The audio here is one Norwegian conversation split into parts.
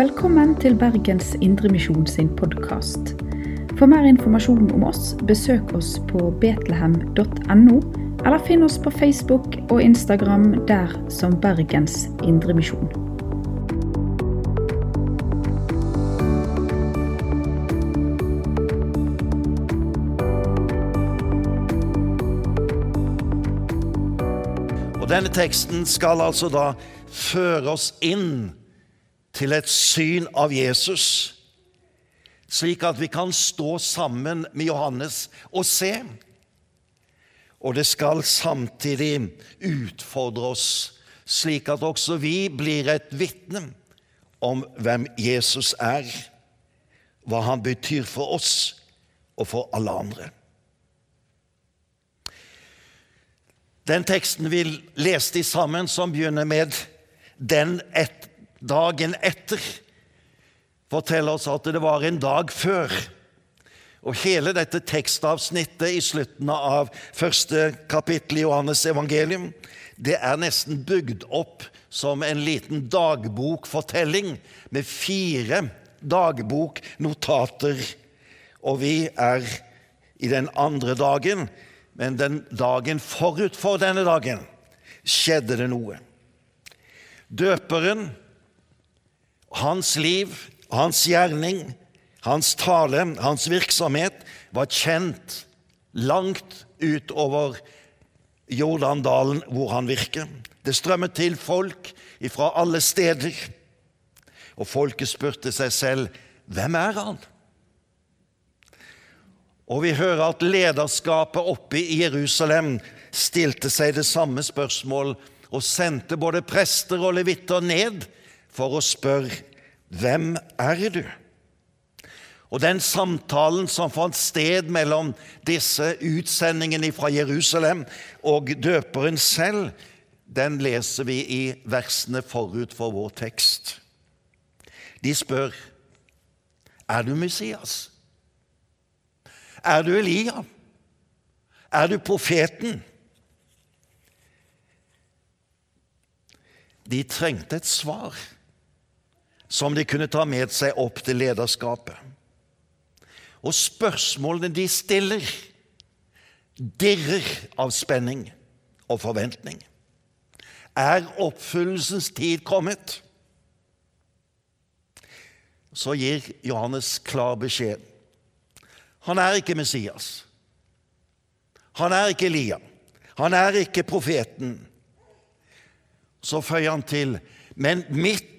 Velkommen til Bergens Indremisjon sin podkast. For mer informasjon om oss, besøk oss på betlehem.no, eller finn oss på Facebook og Instagram der som Bergens Indremisjon. Og Denne teksten skal altså da føre oss inn til et syn av Jesus, slik at vi kan stå sammen med Johannes og se. Og det skal samtidig utfordre oss, slik at også vi blir et vitne om hvem Jesus er, hva han betyr for oss og for alle andre. Den teksten vi leste sammen, som begynner med 'den et, dagen etter', forteller oss at det var en dag før. Og hele dette tekstavsnittet i slutten av første kapittel i Johannes evangelium, det er nesten bygd opp som en liten dagbokfortelling med fire dagboknotater. Og vi er i den andre dagen, men den dagen forut for denne dagen skjedde det noe. Døperen, hans liv, hans gjerning, hans tale, hans virksomhet var kjent langt utover Jordandalen hvor han virker. Det strømmet til folk fra alle steder, og folket spurte seg selv hvem er han? Og vi hører at lederskapet oppe i Jerusalem stilte seg det samme spørsmål og sendte både prester og levitter ned for å spørre hvem er du? Og den samtalen som fant sted mellom disse utsendingene fra Jerusalem og døperen selv, den leser vi i versene forut for vår tekst. De spør er du Messias? Er du Elia? Er du profeten? De trengte et svar som de kunne ta med seg opp til lederskapet. Og spørsmålene de stiller, dirrer av spenning og forventning. Er oppfyllelsens tid kommet? Så gir Johannes klar beskjed. Han er ikke Messias. Han er ikke Elia. Han er ikke profeten. Så føyer han til, men midt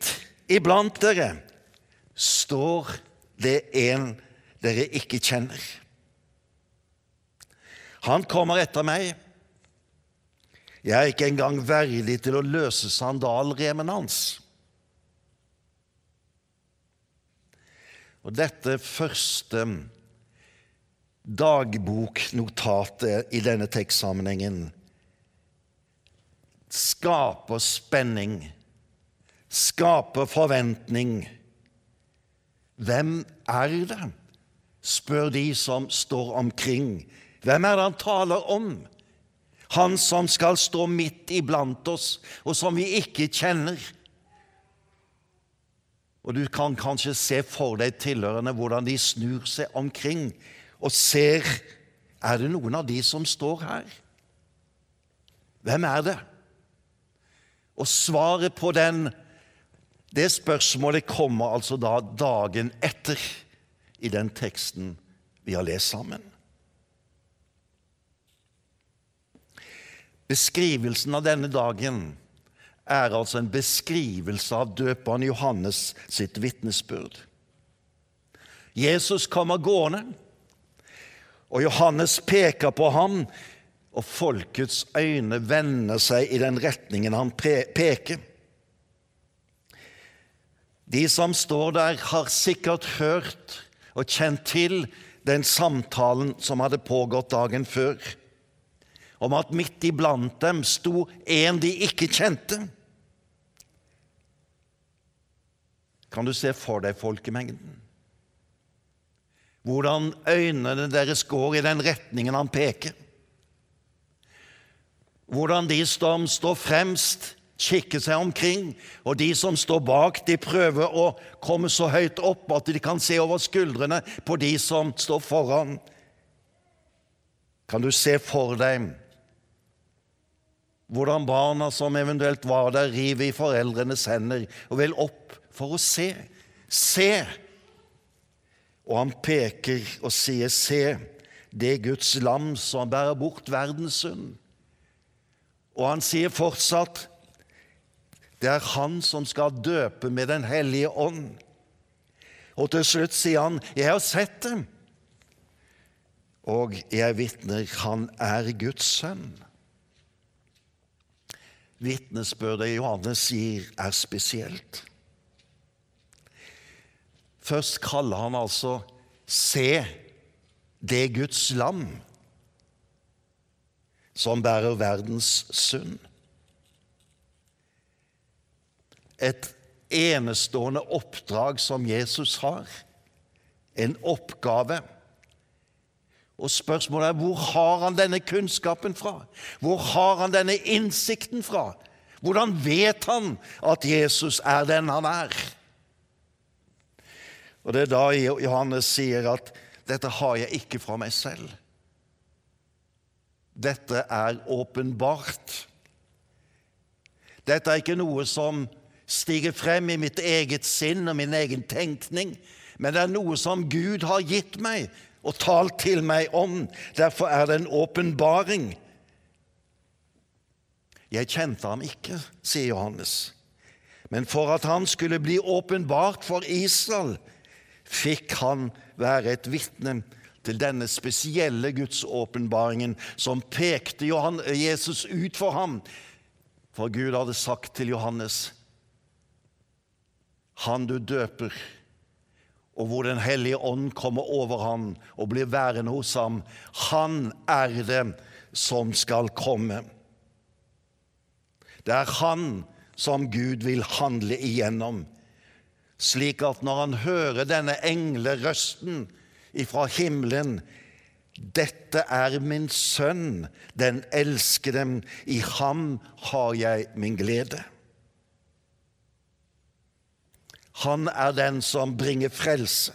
iblant dere står det en dere ikke kjenner. Han kommer etter meg. Jeg er ikke engang verdig til å løse sandalremen hans. Og dette første dagboknotatet i denne tekstsammenhengen skaper spenning, skaper forventning. Hvem er det? spør de som står omkring. Hvem er det han taler om? Han som skal stå midt iblant oss, og som vi ikke kjenner. Og Du kan kanskje se for deg tilhørende hvordan de snur seg omkring og ser er det noen av de som står her. Hvem er det? Og svaret på den, det spørsmålet kommer altså da dagen etter i den teksten vi har lest sammen. Beskrivelsen av denne dagen er altså en beskrivelse av døperen Johannes sitt vitnesbyrd. Jesus kommer gående. Og Johannes peker på ham, og folkets øyne vender seg i den retningen han peker. De som står der, har sikkert hørt og kjent til den samtalen som hadde pågått dagen før, om at midt iblant dem sto en de ikke kjente. Kan du se for deg folkemengden? hvordan øynene deres går i den retningen han peker. Hvordan de som står fremst, kikker seg omkring, og de som står bak, de prøver å komme så høyt opp at de kan se over skuldrene på de som står foran. Kan du se for deg hvordan barna som eventuelt var der, river i foreldrenes hender og vil opp for å se? Se! Og han peker og sier, se, det er Guds lam som bærer bort verdens synd. Og han sier fortsatt, det er Han som skal døpe med Den hellige ånd. Og til slutt sier han, 'Jeg har sett dem', og jeg vitner, han er Guds sønn. Vitnesbyrdet Johannes gir, er spesielt. Først kaller han altså 'se det Guds lam' som bærer verdens synd. Et enestående oppdrag som Jesus har. En oppgave. Og spørsmålet er hvor har han denne kunnskapen fra? Hvor har han denne innsikten fra? Hvordan vet han at Jesus er den han er? Og Det er da Johannes sier at 'dette har jeg ikke fra meg selv'. Dette er åpenbart. Dette er ikke noe som stiger frem i mitt eget sinn og min egen tenkning, men det er noe som Gud har gitt meg og talt til meg om. Derfor er det en åpenbaring. Jeg kjente ham ikke, sier Johannes, men for at han skulle bli åpenbart for Israel, fikk han være et vitne til denne spesielle gudsåpenbaringen som pekte Jesus ut for ham. For Gud hadde sagt til Johannes han du døper, og hvor Den hellige ånd kommer over ham og blir værende hos ham, han er det som skal komme. Det er han som Gud vil handle igjennom, slik at når han hører denne englerøsten ifra himmelen dette er min sønn, den elskede, i ham har jeg min glede. Han er den som bringer frelse.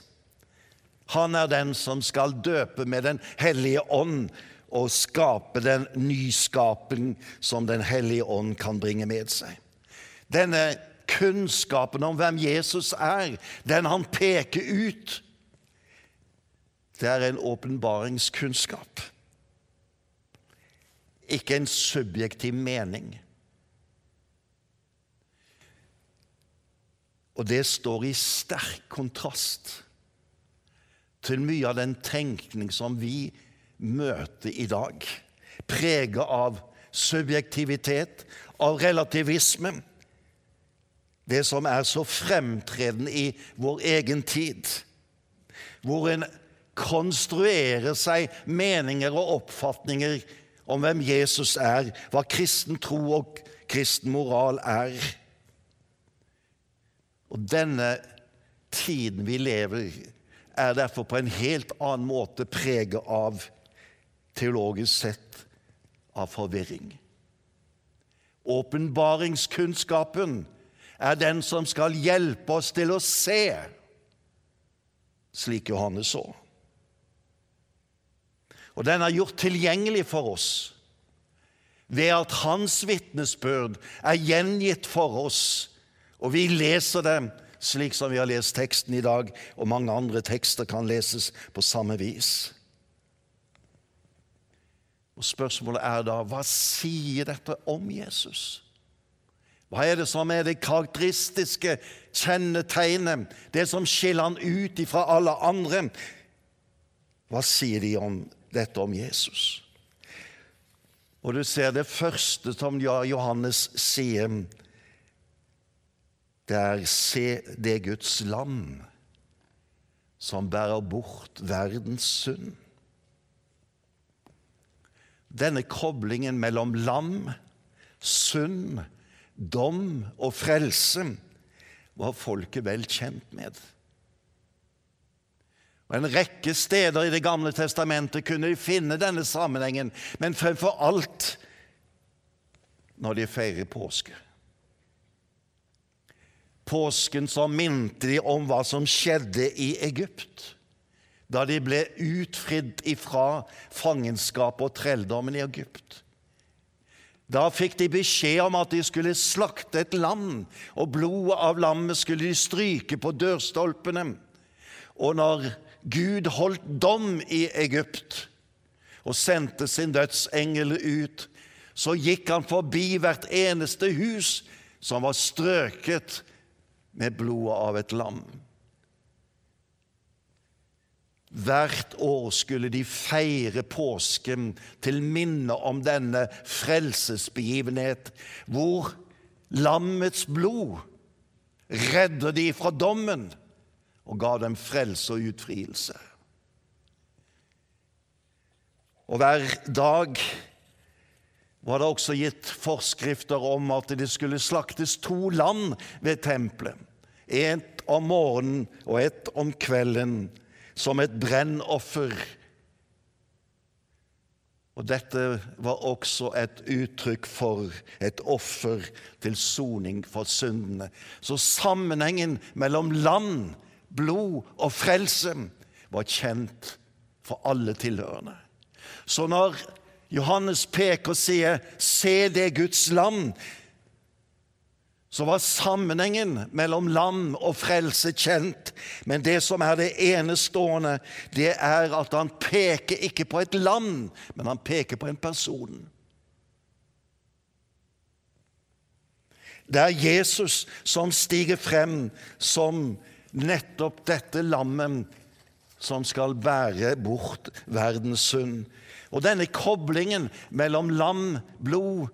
Han er den som skal døpe med Den hellige ånd og skape den nyskapen som Den hellige ånd kan bringe med seg. Denne kunnskapen om hvem Jesus er, den han peker ut, det er en åpenbaringskunnskap. Ikke en subjektiv mening. Og det står i sterk kontrast til mye av den tenkning som vi møter i dag, preget av subjektivitet, av relativisme, det som er så fremtredende i vår egen tid, hvor en konstruerer seg meninger og oppfatninger om hvem Jesus er, hva kristen tro og kristen moral er. Og denne tiden vi lever i, er derfor på en helt annen måte preget av, teologisk sett, av forvirring. Åpenbaringskunnskapen er den som skal hjelpe oss til å se, slik Johannes så. Og den er gjort tilgjengelig for oss ved at hans vitnesbyrd er gjengitt for oss og vi leser dem slik som vi har lest teksten i dag, og mange andre tekster kan leses på samme vis. Og Spørsmålet er da hva sier dette om Jesus? Hva er det som er det karakteristiske kjennetegnet, det som skiller han ut fra alle andre? Hva sier de om dette om Jesus? Og du ser det første som Johannes sier det er se det Guds lam som bærer bort verdens synd. Denne koblingen mellom lam, synd, dom og frelse var folket vel kjent med. Og En rekke steder i Det gamle testamentet kunne de finne denne sammenhengen, men fremfor alt når de feirer påske. Påsken så minte de om hva som skjedde i Egypt da de ble utfridd ifra fangenskapet og trelldommen i Egypt. Da fikk de beskjed om at de skulle slakte et lam, og blodet av lammet skulle de stryke på dørstolpene. Og når Gud holdt dom i Egypt og sendte sin dødsengel ut, så gikk han forbi hvert eneste hus som var strøket med blodet av et lam. Hvert år skulle de feire påsken til minne om denne frelsesbegivenhet, hvor lammets blod redder de fra dommen og ga dem frelse og utfrielse. Og hver dag var det også gitt forskrifter om at det skulle slaktes to land ved tempelet. Ett om morgenen og ett om kvelden som et brennoffer. Og dette var også et uttrykk for et offer til soning for syndene. Så sammenhengen mellom land, blod og frelse var kjent for alle tilhørende. Så når Johannes peker og sier 'Se det Guds land', så var sammenhengen mellom land og frelse kjent. Men det som er det enestående, det er at han peker ikke på et land, men han peker på en person. Det er Jesus som stiger frem som nettopp dette lammet som skal bære bort verdens synd. Og denne koblingen mellom lam, blod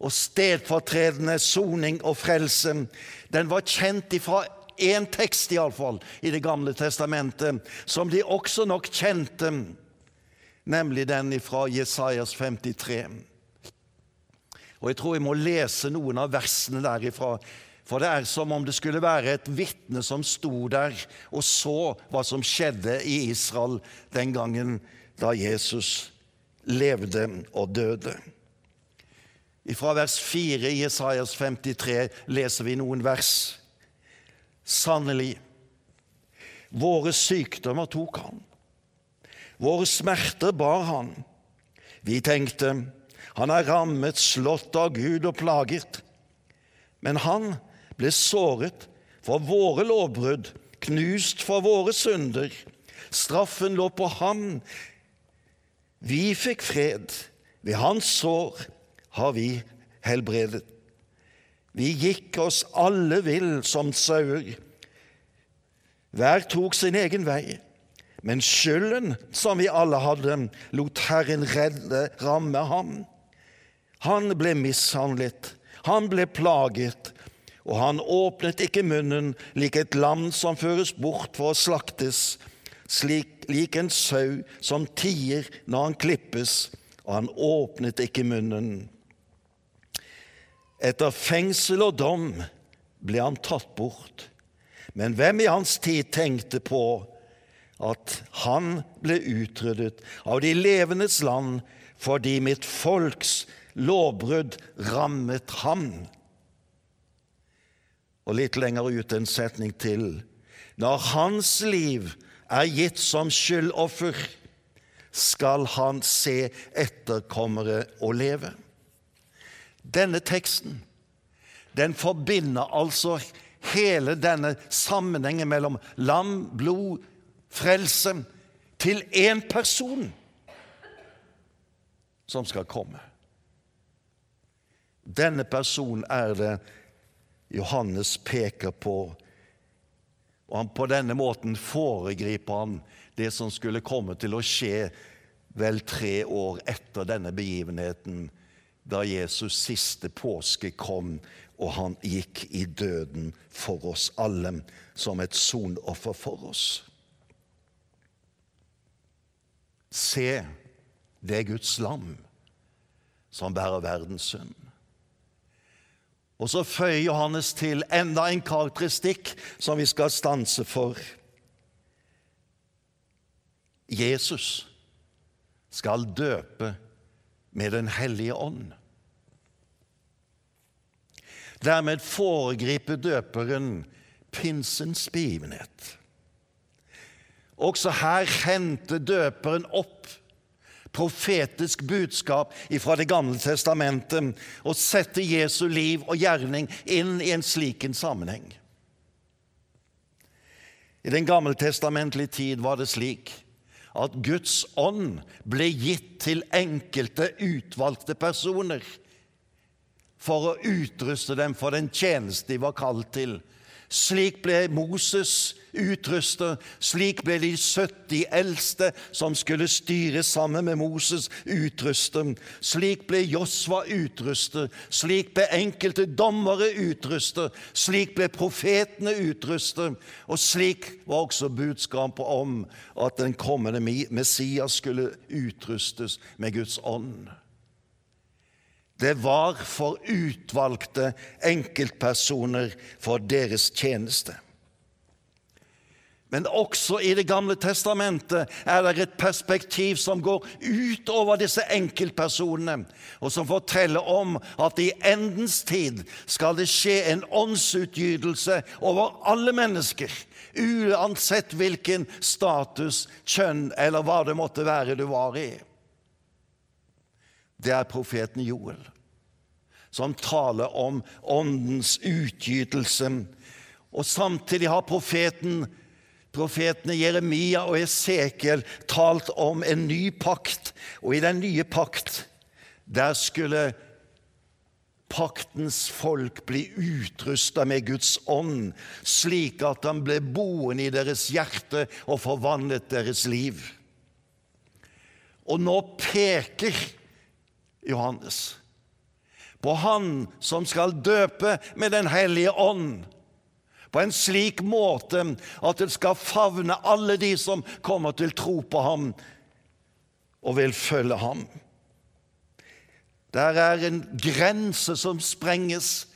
og stedfortredende soning og frelse. Den var kjent ifra én tekst, iallfall, i Det gamle testamentet, som de også nok kjente, nemlig den fra Jesajas 53. Og Jeg tror jeg må lese noen av versene derifra, for det er som om det skulle være et vitne som sto der og så hva som skjedde i Israel den gangen da Jesus levde og døde. Fra vers 4 i Jesajas 53 leser vi noen vers. Sannelig, våre sykdommer tok han. Våre smerter bar han. Vi tenkte, han er rammet, slått av Gud og plaget. Men han ble såret for våre lovbrudd, knust for våre synder. Straffen lå på ham. Vi fikk fred ved hans sår har vi helbredet. Vi gikk oss alle vill som sauer. Hver tok sin egen vei. Men skylden som vi alle hadde, lot Herren redde, ramme ham. Han ble mishandlet, han ble plaget, og han åpnet ikke munnen lik et lam som føres bort for å slaktes, slik, lik en sau som tier når han klippes, og han åpnet ikke munnen. Etter fengsel og dom ble han tatt bort. Men hvem i hans tid tenkte på at han ble utryddet av de levendes land fordi mitt folks lovbrudd rammet ham? Og litt lenger ut en setning til. Når hans liv er gitt som skyldoffer, skal han se etterkommere og leve. Denne teksten den forbinder altså hele denne sammenhengen mellom lam, blod, frelse til én person som skal komme. Denne personen er det Johannes peker på. Og han, På denne måten foregriper han det som skulle komme til å skje vel tre år etter denne begivenheten da Jesus siste påske kom og han gikk i døden for oss alle som et sonoffer for oss. Se, det er Guds lam som bærer verdens synd. Og så føyer Johannes til enda en karakteristikk som vi skal stanse for. Jesus skal døpe med Den hellige ånd. Dermed foregriper døperen pinsens begivenhet. Også her henter døperen opp profetisk budskap fra Det gamle testamentet og sette Jesu liv og gjerning inn i en slik sammenheng. I den gammeltestamentlige tid var det slik at Guds ånd ble gitt til enkelte utvalgte personer for å utruste dem for den tjeneste de var kalt til. Slik ble Moses utrustet, slik ble de 70 eldste som skulle styre sammen med Moses, utrustet. Slik ble Josva utrustet, slik ble enkelte dommere utrustet, slik ble profetene utrustet, og slik var også budskapet om at den kommende Messias skulle utrustes med Guds ånd. Det var for utvalgte enkeltpersoner for deres tjeneste. Men også i Det gamle testamentet er det et perspektiv som går utover disse enkeltpersonene, og som forteller om at i endens tid skal det skje en åndsutgytelse over alle mennesker, uansett hvilken status, kjønn eller hva det måtte være du var i det er profeten Joel, som taler om åndens utgytelse. Og samtidig har profeten, profetene Jeremia og Esekiel talt om en ny pakt, og i den nye pakt der skulle paktens folk bli utrusta med Guds ånd, slik at han ble boende i deres hjerte og forvandlet deres liv. Og nå peker Johannes. På Han som skal døpe med Den hellige ånd. På en slik måte at det skal favne alle de som kommer til tro på ham og vil følge ham. Der er en grense som sprenges.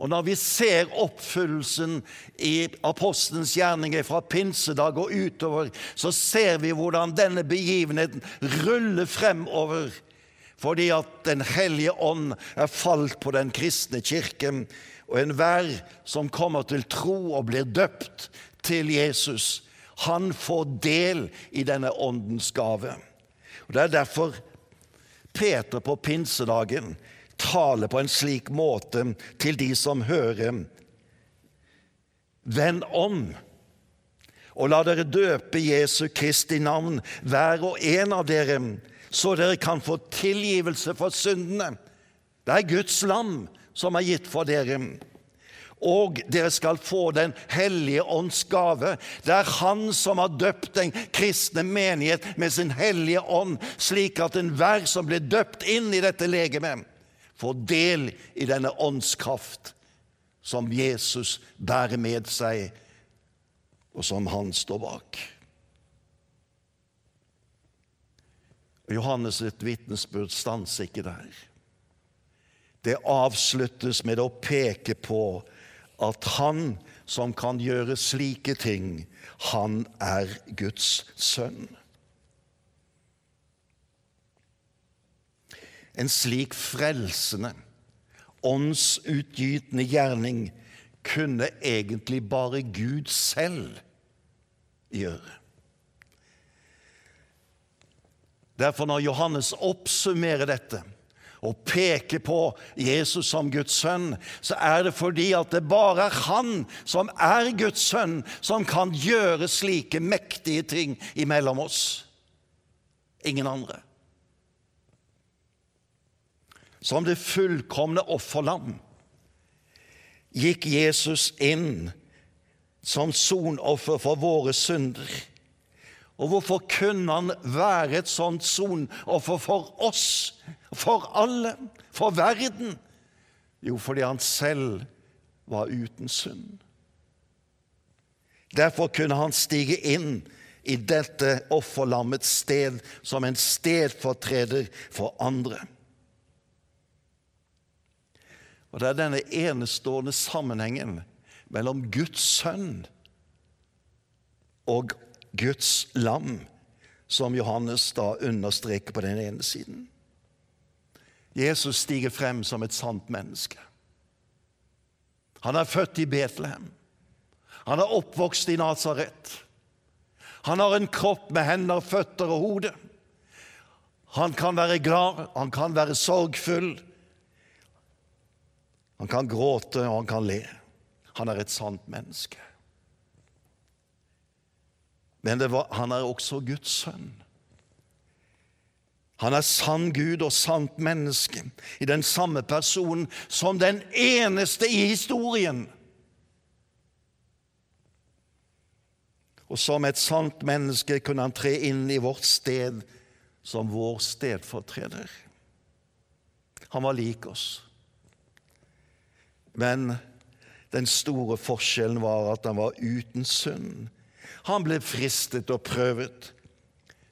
Og når vi ser oppfyllelsen i apostelens gjerninger fra pinsedag og utover, så ser vi hvordan denne begivenheten ruller fremover fordi at Den hellige ånd er falt på den kristne kirken, og enhver som kommer til tro og blir døpt til Jesus, han får del i denne åndens gave. Og Det er derfor Peter på pinsedagen taler på en slik måte til de som hører. Vend om og la dere døpe Jesu Kristi navn, hver og en av dere, så dere kan få tilgivelse for syndene. Det er Guds lam som er gitt for dere. Og dere skal få Den hellige ånds gave. Det er Han som har døpt den kristne menighet med sin hellige ånd, slik at enhver som blir døpt inn i dette legemet, får del i denne åndskraft som Jesus bærer med seg, og som han står bak. Johannes' sitt vitnesbyrd stanser ikke der. Det avsluttes med å peke på at han som kan gjøre slike ting, han er Guds sønn. En slik frelsende, åndsutgytende gjerning kunne egentlig bare Gud selv gjøre. Derfor, når Johannes oppsummerer dette og peker på Jesus som Guds sønn, så er det fordi at det bare er Han som er Guds sønn, som kan gjøre slike mektige ting imellom oss. Ingen andre. Som det fullkomne offerlam gikk Jesus inn som sonoffer for våre synder og hvorfor kunne han være et sånt sonoffer for oss, for alle, for verden? Jo, fordi han selv var uten synd. Derfor kunne han stige inn i dette offerlammets sted som en stedfortreder for andre. Og Det er denne enestående sammenhengen mellom Guds sønn og Guds lam, som Johannes da understreker på den ene siden. Jesus stiger frem som et sant menneske. Han er født i Betlehem. Han er oppvokst i Nazaret. Han har en kropp med hender, føtter og hode. Han kan være glad, han kan være sorgfull. Han kan gråte, og han kan le. Han er et sant menneske. Men var, han er også Guds sønn. Han er sann Gud og sant menneske i den samme personen som den eneste i historien. Og som et sant menneske kunne han tre inn i vårt sted som vår stedfortreder. Han var lik oss. Men den store forskjellen var at han var uten synd. Han ble fristet og prøvet,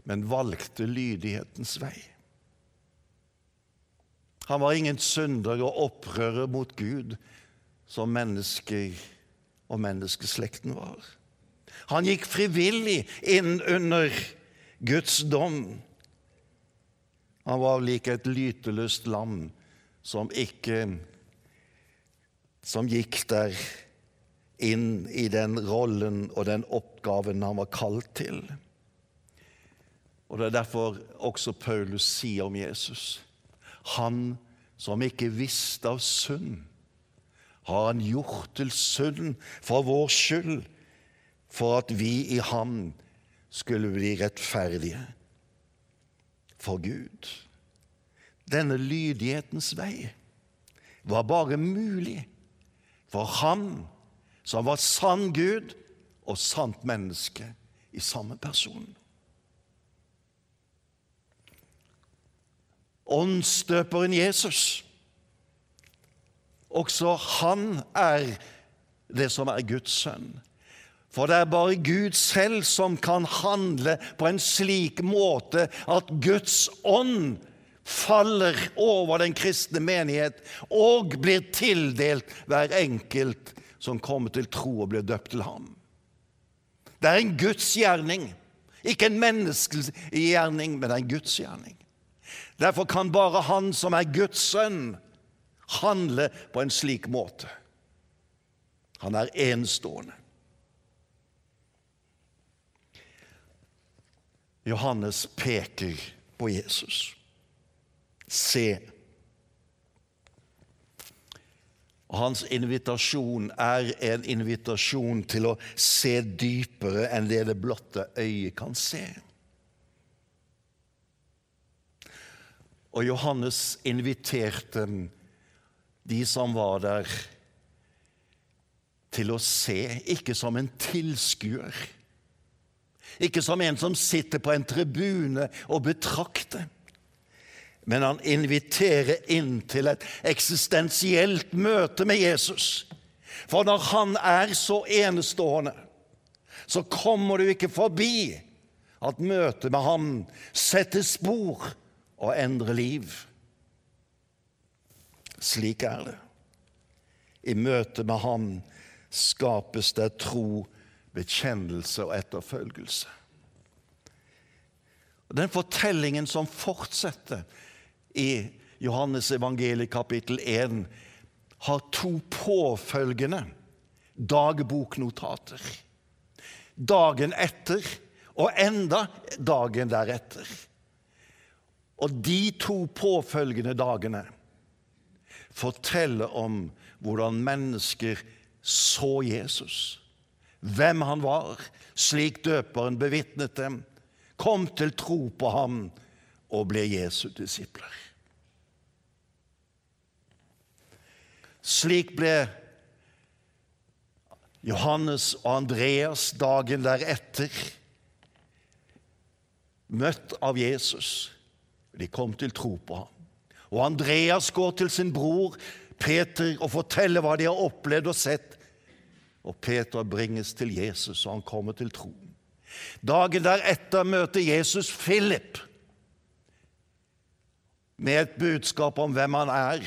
men valgte lydighetens vei. Han var ingen synder og opprører mot Gud som mennesker og menneskeslekten var. Han gikk frivillig inn under Guds dom. Han var lik et lyteløst lam som ikke Som gikk der inn i den rollen og den oppgaven han var kalt til. Og Det er derfor også Paulus sier om Jesus Han som ikke visste av synd, har han gjort til synd for vår skyld, for at vi i ham skulle bli rettferdige for Gud. Denne lydighetens vei var bare mulig for ham som var sann Gud og sant menneske i samme person. Åndsdøperen Jesus. Også han er det som er Guds sønn. For det er bare Gud selv som kan handle på en slik måte at Guds ånd faller over den kristne menighet og blir tildelt hver enkelt som kommer til tro og blir døpt til ham. Det er en Guds gjerning. Ikke en menneskelig gjerning, men en Guds gjerning. Derfor kan bare Han som er Guds sønn, handle på en slik måte. Han er enestående. Johannes peker på Jesus. Se. Og Hans invitasjon er en invitasjon til å se dypere enn det det blotte øyet kan se. Og Johannes inviterte de som var der, til å se, ikke som en tilskuer ikke som en som sitter på en tribune og betrakter. Men han inviterer inn til et eksistensielt møte med Jesus. For når han er så enestående, så kommer du ikke forbi at møtet med ham setter spor og endrer liv. Slik er det. I møte med ham skapes det tro bekjennelse og etterfølgelse. Den fortellingen som fortsetter i Johannes evangeliet kapittel 1, har to påfølgende dagboknotater. Dagen etter og enda dagen deretter. Og de to påfølgende dagene forteller om hvordan mennesker så Jesus hvem han var, slik døperen bevitnet dem, kom til tro på ham og ble Jesu disipler. Slik ble Johannes og Andreas dagen deretter møtt av Jesus. De kom til tro på ham. Og Andreas går til sin bror Peter og forteller hva de har opplevd og sett og Peter bringes til Jesus, og han kommer til tro. Dagen deretter møter Jesus Philip med et budskap om hvem han er.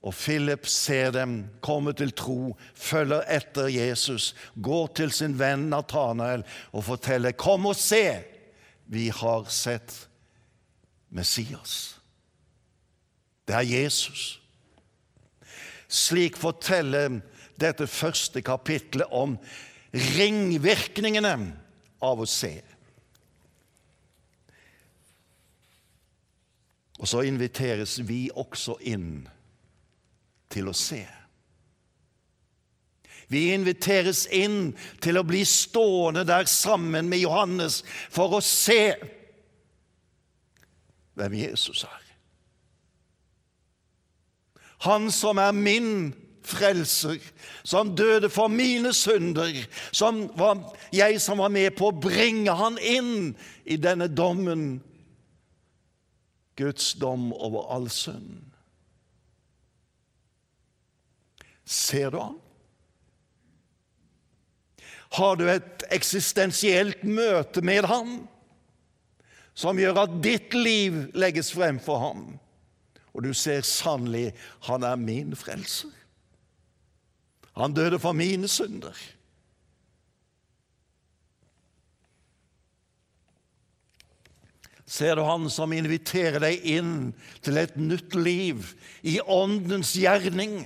Og Philip ser dem komme til tro, følger etter Jesus, går til sin venn Nathanael og forteller 'Kom og se, vi har sett Messias'. Det er Jesus. Slik forteller dette første kapitlet om ringvirkningene av å se. Og så inviteres vi også inn til å se. Vi inviteres inn til å bli stående der sammen med Johannes for å se hvem Jesus er. Han som er min frelser, som døde for mine synder, som var jeg som var med på å bringe han inn i denne dommen, Guds dom over all synd. Ser du han? Har du et eksistensielt møte med ham som gjør at ditt liv legges frem for ham? Og du ser sannelig han er min frelser. Han døde for mine synder. Ser du han som inviterer deg inn til et nytt liv i Åndens gjerning,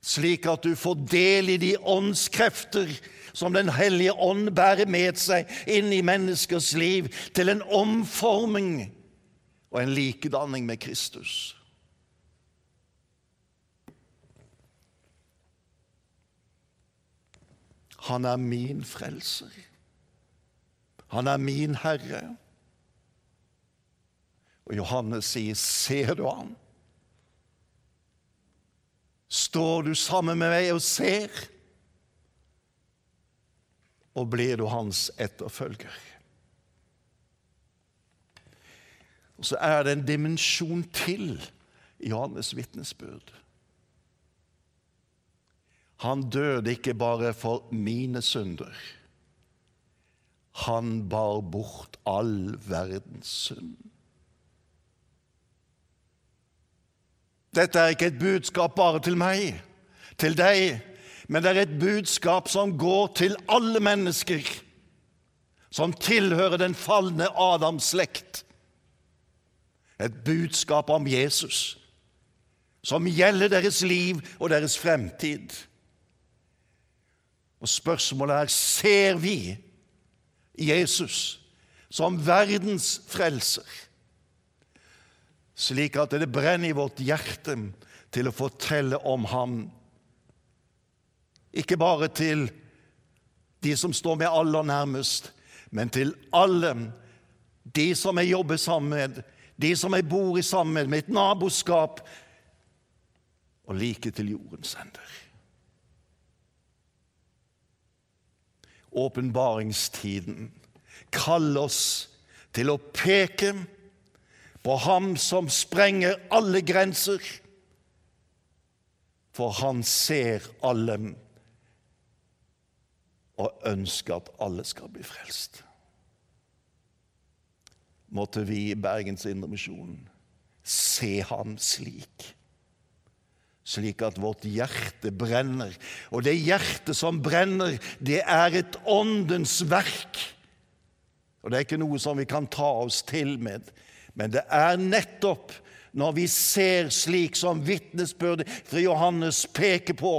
slik at du får del i de åndskrefter som Den hellige ånd bærer med seg inn i menneskers liv, til en omforming og en likedanning med Kristus. Han er min frelser. Han er min Herre. Og Johannes sier, 'Ser du han?' Står du sammen med meg og ser? Og blir du hans etterfølger? Og så er det en dimensjon til i Johannes' vitnesbyrd. Han døde ikke bare for mine synder. Han bar bort all verdens synd. Dette er ikke et budskap bare til meg, til deg, men det er et budskap som går til alle mennesker som tilhører den falne Adams slekt. Et budskap om Jesus som gjelder deres liv og deres fremtid. Og spørsmålet er ser vi Jesus som verdens frelser, slik at det brenner i vårt hjerte til å fortelle om ham. Ikke bare til de som står med aller nærmest, men til alle de som jeg jobber sammen med, de som jeg bor i sammen med, mitt naboskap, og like til jordens ender. åpenbaringstiden kaller oss til å peke på Ham som sprenger alle grenser, for Han ser alle og ønsker at alle skal bli frelst. Måtte vi i Bergens Indremisjon se Ham slik slik at vårt hjerte brenner. Og det hjertet som brenner, det er et åndens verk. Og det er ikke noe som vi kan ta oss til med, men det er nettopp når vi ser slik som vitnesbyrdet fra Johannes peker på,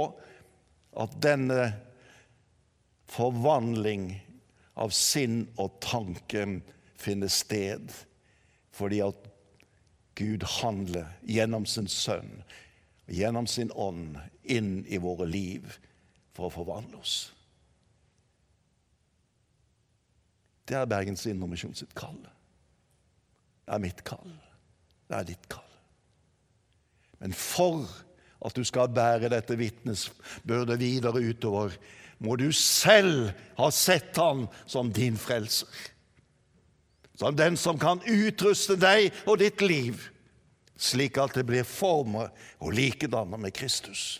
at denne forvandling av sinn og tanke finner sted, fordi at Gud handler gjennom sin sønn gjennom sin ånd inn i våre liv for å forvandle oss. Det er Bergens Indremisjon sitt kall. Det er mitt kall. Det er ditt kall. Men for at du skal bære dette vitnesbyrdet videre utover, må du selv ha sett Han som din frelser. Som den som kan utruste deg og ditt liv slik at det blir former og likedanner med Kristus.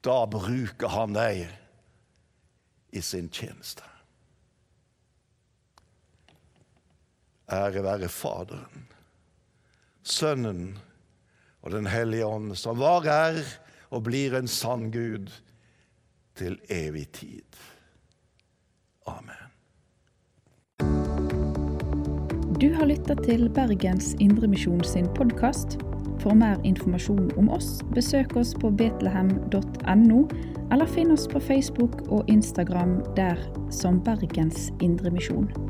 Da bruker han deg i sin tjeneste. Ære være Faderen, Sønnen og Den hellige ånd, som var, er og blir en sann Gud til evig tid. Amen. Du har lytta til Bergens Indremisjon sin podkast. For mer informasjon om oss, besøk oss på betlehem.no, eller finn oss på Facebook og Instagram der som Bergens Indremisjon.